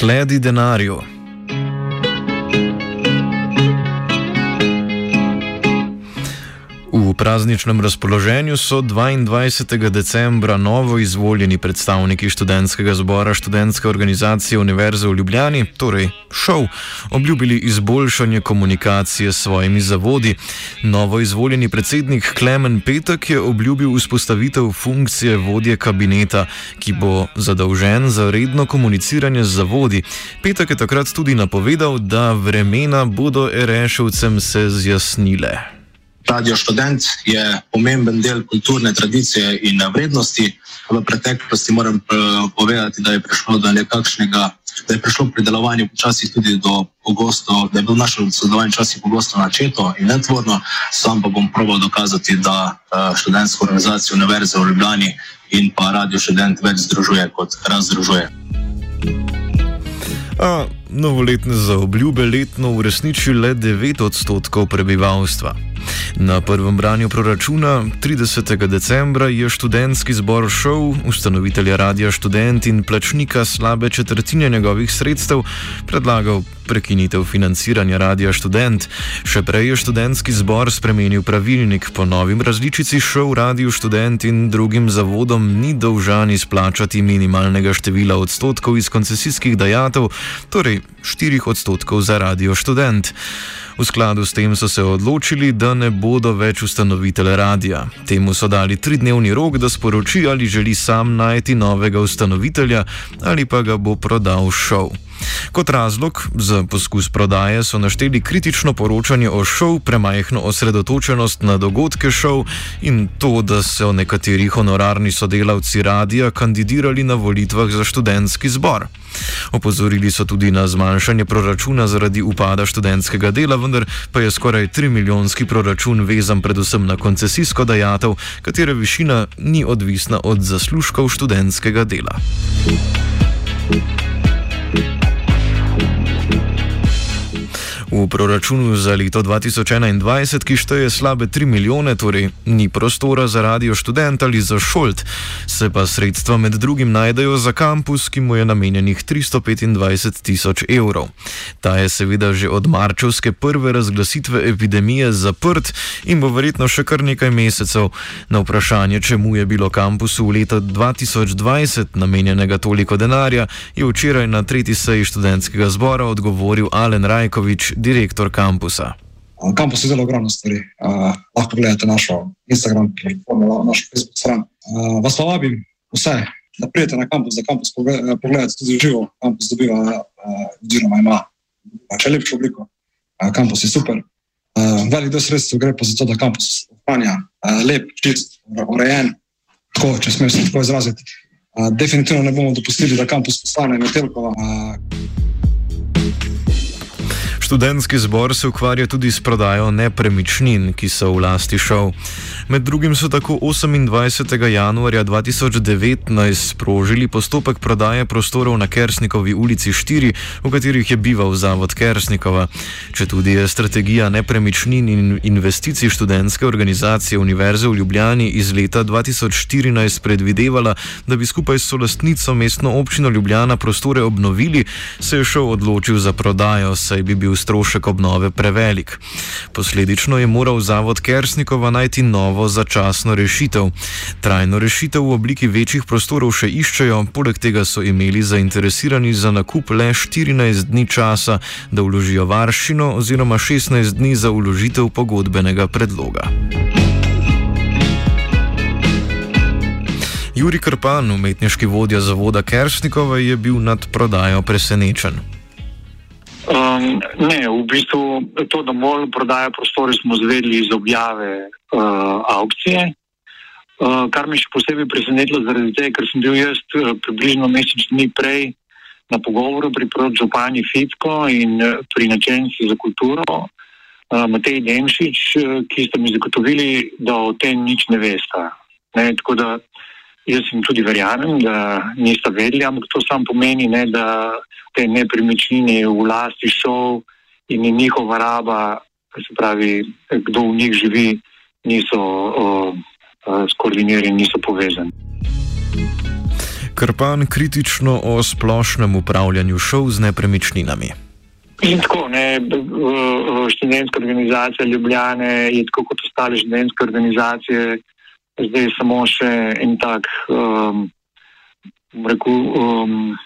Sledi denarju. V prazničnem razpoloženju so 22. decembra novo izvoljeni predstavniki študentskega zbora študentske organizacije Univerze v Ljubljani, torej ŠOV, obljubili izboljšanje komunikacije s svojimi zavodi. Novo izvoljeni predsednik Klemen Petek je obljubil vzpostavitev funkcije vodje kabineta, ki bo zadolžen za redno komuniciranje z zavodi. Petek je takrat tudi napovedal, da vremena bodo ereševcem se zjasnile. Radio študent je pomemben del kulturne tradicije in vrednosti. V preteklosti moram uh, povedati, da je prišlo do nekakšnega, da je prišlo pri delovanju počasi tudi do pogosto, da je bilo naše sodelovanje včasih pogosto načeto in netvorno. Sam pa bom proval dokazati, da uh, študentsko organizacijo Univerze v Ljubljani in pa Radio študent več združuje kot razdružuje. A novoletne zaobljube letno uresniči le 9 odstotkov prebivalstva. Na prvem branju proračuna 30. decembra je študentski zbor šov, ustanovitelja Radia Student in plačnika slabe četrtine njegovih sredstev, predlagal prekinitev financiranja Radia Student. Še prej je študentski zbor spremenil pravilnik, po novim različici šov Radio Student in drugim zavodom ni dolžan izplačati minimalnega števila odstotkov iz koncesijskih dajatev, torej 4 odstotkov za Radio Student. V skladu s tem so se odločili, da ne bodo več ustanovitelj radia. Temu so dali tridnevni rok, da sporoči, ali želi sam najti novega ustanovitelja ali pa ga bo prodal šov. Kot razlog za poskus prodaje so našteli kritično poročanje o šov, premajhno osredotočenost na dogodke šov in to, da so nekateri honorarni sodelavci radija kandidirali na volitvah za študentski zbor. Opozorili so tudi na zmanjšanje proračuna zaradi upada študentskega dela, vendar pa je skoraj 3 milijonski proračun vezan predvsem na koncesijsko dajatev, katere višina ni odvisna od zaslužkov študentskega dela. Thank you. V proračunu za leto 2021, ki šteje slabe 3 milijone, torej ni prostora za radio študent ali za šolt, se pa sredstva med drugim najdejo za kampus, ki mu je namenjenih 325 tisoč evrov. Ta je seveda že od marčevske prve razglasitve epidemije zaprt in bo verjetno še kar nekaj mesecev. Na vprašanje, čemu je bilo kampusu v letu 2020 namenjenega toliko denarja, je včeraj na tretji seji študentskega zbora odgovoril Alen Rajkovič, direktor kampusa. Kampus je zelo ogromno stvari. Uh, lahko gledate našo Instagram, platformo, našo Facebook stran. Uh, vas vabim vse, da pridete na kampus, da kampus pogledate tudi živo. Kampus dobiva, uh, oziroma ima še lepšo obliko. Uh, kampus je super. Uh, velik del sredstev gre pa za to, da kampus ohranja uh, lep, čist, urejen. Tako, če smem se tako izraziti. Uh, definitivno ne bomo dopustili, da kampus postane metelkova. Uh, Študentski zbor se ukvarja tudi s prodajo nepremičnin, ki so v lasti šov. Med drugim so tako 28. januarja 2019 sprožili postopek prodaje prostorov na Kersnikovi ulici 4, v katerih je bival zavod Kersnikova. Če tudi je strategija nepremičnin in investicij študentske organizacije Univerze v Ljubljani iz leta 2014 predvidevala, da bi skupaj s solastnico mestno občino Ljubljana prostore obnovili, se je šov odločil za prodajo, saj bi bil strošek obnove prevelik. Posledično je moral zavod Kersnikova najti novo začasno rešitev. Trajno rešitev v obliki večjih prostorov še iščejo, poleg tega so imeli zainteresirani za nakup le 14 dni časa, da vložijo varščino oziroma 16 dni za vložitev pogodbenega predloga. Juri Krpan, umetniški vodja zavoda Kersnikova, je bil nad prodajo presenečen. Um, ne, v bistvu to, da MOL prodaja prostore, smo zvedeli iz objave uh, aukcije. Uh, kar me še posebej presenetilo, zaradi tega, ker sem bil jaz uh, približno mesec dni prej na pogovoru pri župani Fitko in uh, pri načelnici za kulturo, uh, Matej Demšič, uh, ki sta mi zagotovili, da o tem nič ne veste. Ne, tako da Jaz jim tudi verjamem, da nista vedeli, ampak to samo pomeni, ne, da te nepremičnine v lasti šov in njihova raba, se pravi, kdo v njih živi, niso skoordinirani, niso povezani. Krpan kritično o splošnem upravljanju šov z nepremičninami. In tako, ne, študentska organizacija Ljubljane je tako kot ostale študentske organizacije zdaj samo še en tak um, reku, um,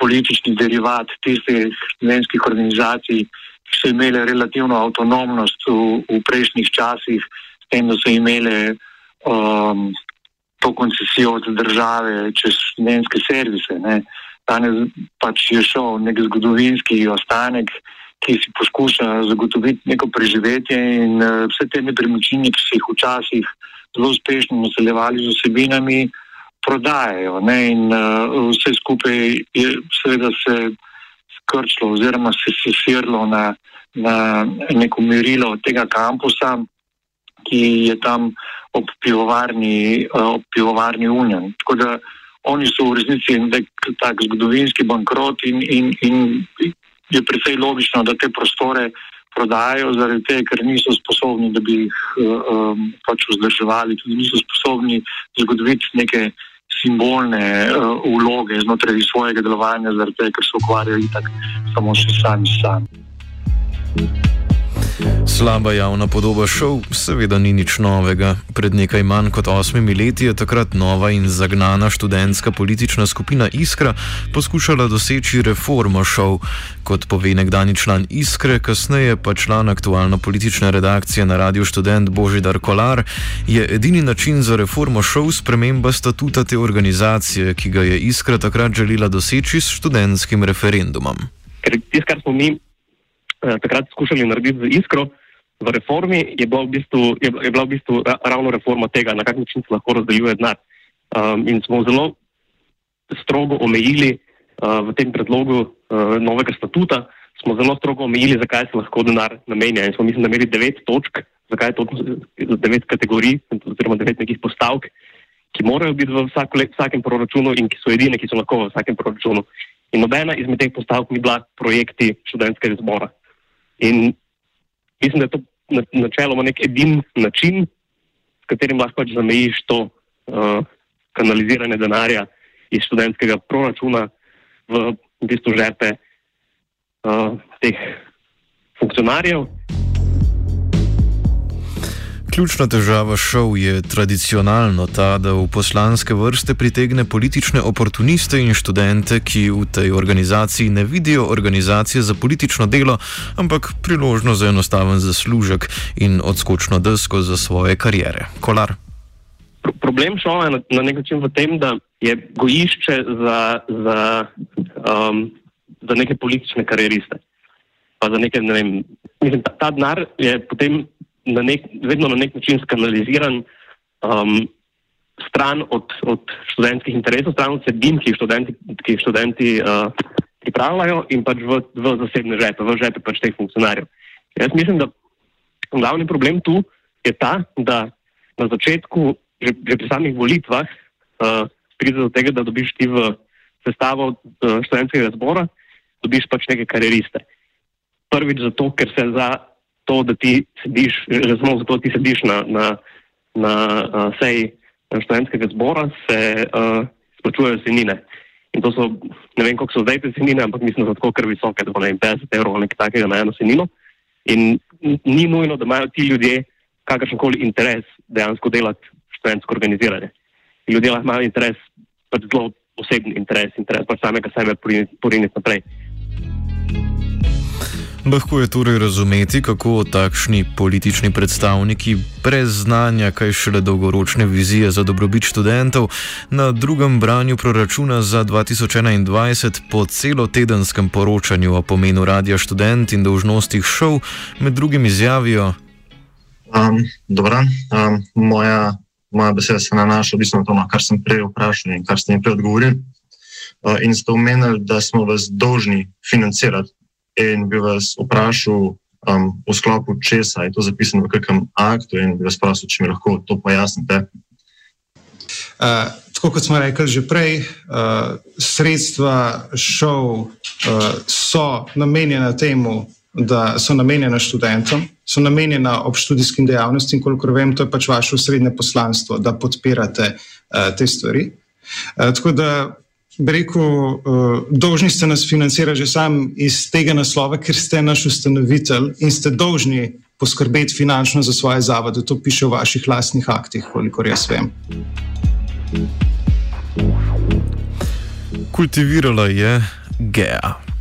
politični derivat tistih študentskih organizacij, ki so imele relativno avtonomnost v, v prejšnjih časih, s tem, da so imele um, to koncesijo od države čez študentske servise. Ne. Danes pač je šel nek zgodovinski ostanek, ki si poskuša zagotoviti neko preživetje in uh, vse te nepremičnine, ki so jih včasih zelo uspešno nadaljevali z osebinami, prodajajo. Ne? In uh, vse skupaj je seveda se skrčilo oziroma se sesirilo na, na neko merilo tega kampusa, ki je tam ob pivovarni, uh, ob pivovarni Union. Tako da oni so v resnici nek tak zgodovinski bankrot in, in, in je precej logično, da te prostore prodajajo, zaradi tega, ker niso sposobni, da bi jih um, pač vzdrževali, tudi niso sposobni zagotoviti neke simbolne uh, vloge znotraj svojega delovanja, zaradi tega, ker se ukvarjajo tako samo še sami sami. Slaba javna podoba šov seveda ni nič novega. Pred nekaj manj kot osmimi leti je takrat nova in zagnana študentska politična skupina Iskra poskušala doseči reformo šov. Kot pove nekdani član Iskre, kasneje pa član aktualno politične redakcije na Radio Student Božidar Kolar, je edini način za reformo šov sprememba statuta te organizacije, ki ga je Iskra takrat želela doseči s študentskim referendumom. Ker tisto, kar smo mi takrat skušali narediti z iskro v reformi, je bila v bistvu, je, je bila v bistvu ravno reforma tega, na kak način se lahko razdeljuje denar. Um, in smo zelo strogo omejili uh, v tem predlogu uh, novega statuta, smo zelo strogo omejili, zakaj se lahko denar namenja. In smo, mislim, da imeli devet točk, zakaj je to devet kategorij, oziroma devet nekih postavk, ki morajo biti v vsako, vsakem proračunu in ki so edine, ki so lahko v vsakem proračunu. In nobena izmed teh postavk ni bila projekti študentskega zbora. In mislim, da je to načeloma nek edin način, s katerim lahko pač zamejiš to uh, kanaliziranje denarja iz študentskega proračuna v, bistvu žepe uh, teh funkcionarjev. Ključna težava šov je tradicionalno ta, da v poslanske vrste pritegne politične oportuniste in študente, ki v tej organizaciji ne vidijo organizacije za politično delo, ampak priložnost za enostaven zaslužek in odskočno desko za svoje karijere. Kolar. Problem šova je na, na nek način v tem, da je gojišče za, za, um, za neke politične karieriste. Za neke, ne vem, mislim, ta, ta denar je potem na nek, vedno na nek način skanaliziran um, stran od, od študentskih interesov, stran od sebin, ki jih študenti, ki jih študenti uh, pripravljajo in pač v, v zasebne žepe, v žepe pač teh funkcionarjev. Jaz mislim, da glavni problem tu je ta, da na začetku, že, že pri samih volitvah, uh, pride do tega, da dobiš ti v sestavo uh, študentskega zbora, dobiš pač neke karieriste. Prvič zato, ker se za to, da ti sediš, razumem, zato ti sediš na, na, na uh, seji študentskega zbora, se uh, splačujejo senine. In to so, ne vem, koliko so zdaj te cenine, ampak mislim, da so tako kar visoke, da bo ne vem, 50 evrov ali nekaj takega na eno cenino. In ni nujno, da imajo ti ljudje kakršen koli interes dejansko delati študentsko organiziranje. Ljudje lahko imajo interes, pač zelo osebni interes, interes pač samega sebe poriniti naprej. Lahko je torej razumeti, kako takšni politični predstavniki brez znanja, kaj šele dolgoročne vizije za dobrobit študentov, na drugem branju proračuna za 2021 po celotedenskem poročanju o pomenu radia študent in dolžnostih šov med drugim izjavijo. Um, dobro, um, moja, moja beseda se nanaša v bistvu na to, no, kar sem prej vprašal in kar ste mi prej odgovorili. Uh, in ste omenili, da smo vas dolžni financirati in bi vas vprašal, um, v sklopu česa je to zapisano v kakem aktu, in bi vas prosil, če mi lahko to pojasnite. Uh, tako kot smo rekli že prej, uh, sredstva šov uh, so namenjena temu, da so namenjena študentom, so namenjena ob študijskim dejavnostim, kolikor vem, to je pač vaše osrednje poslanstvo, da podpirate uh, te stvari. Uh, tako da rekel, uh, dolžni ste nas financirati že sam iz tega naslova, ker ste naš ustanovitelj in ste dolžni poskrbeti finančno za svoje zavode. To piše v vaših lastnih aktih, kolikor jaz vem. Kultivirala je Gea.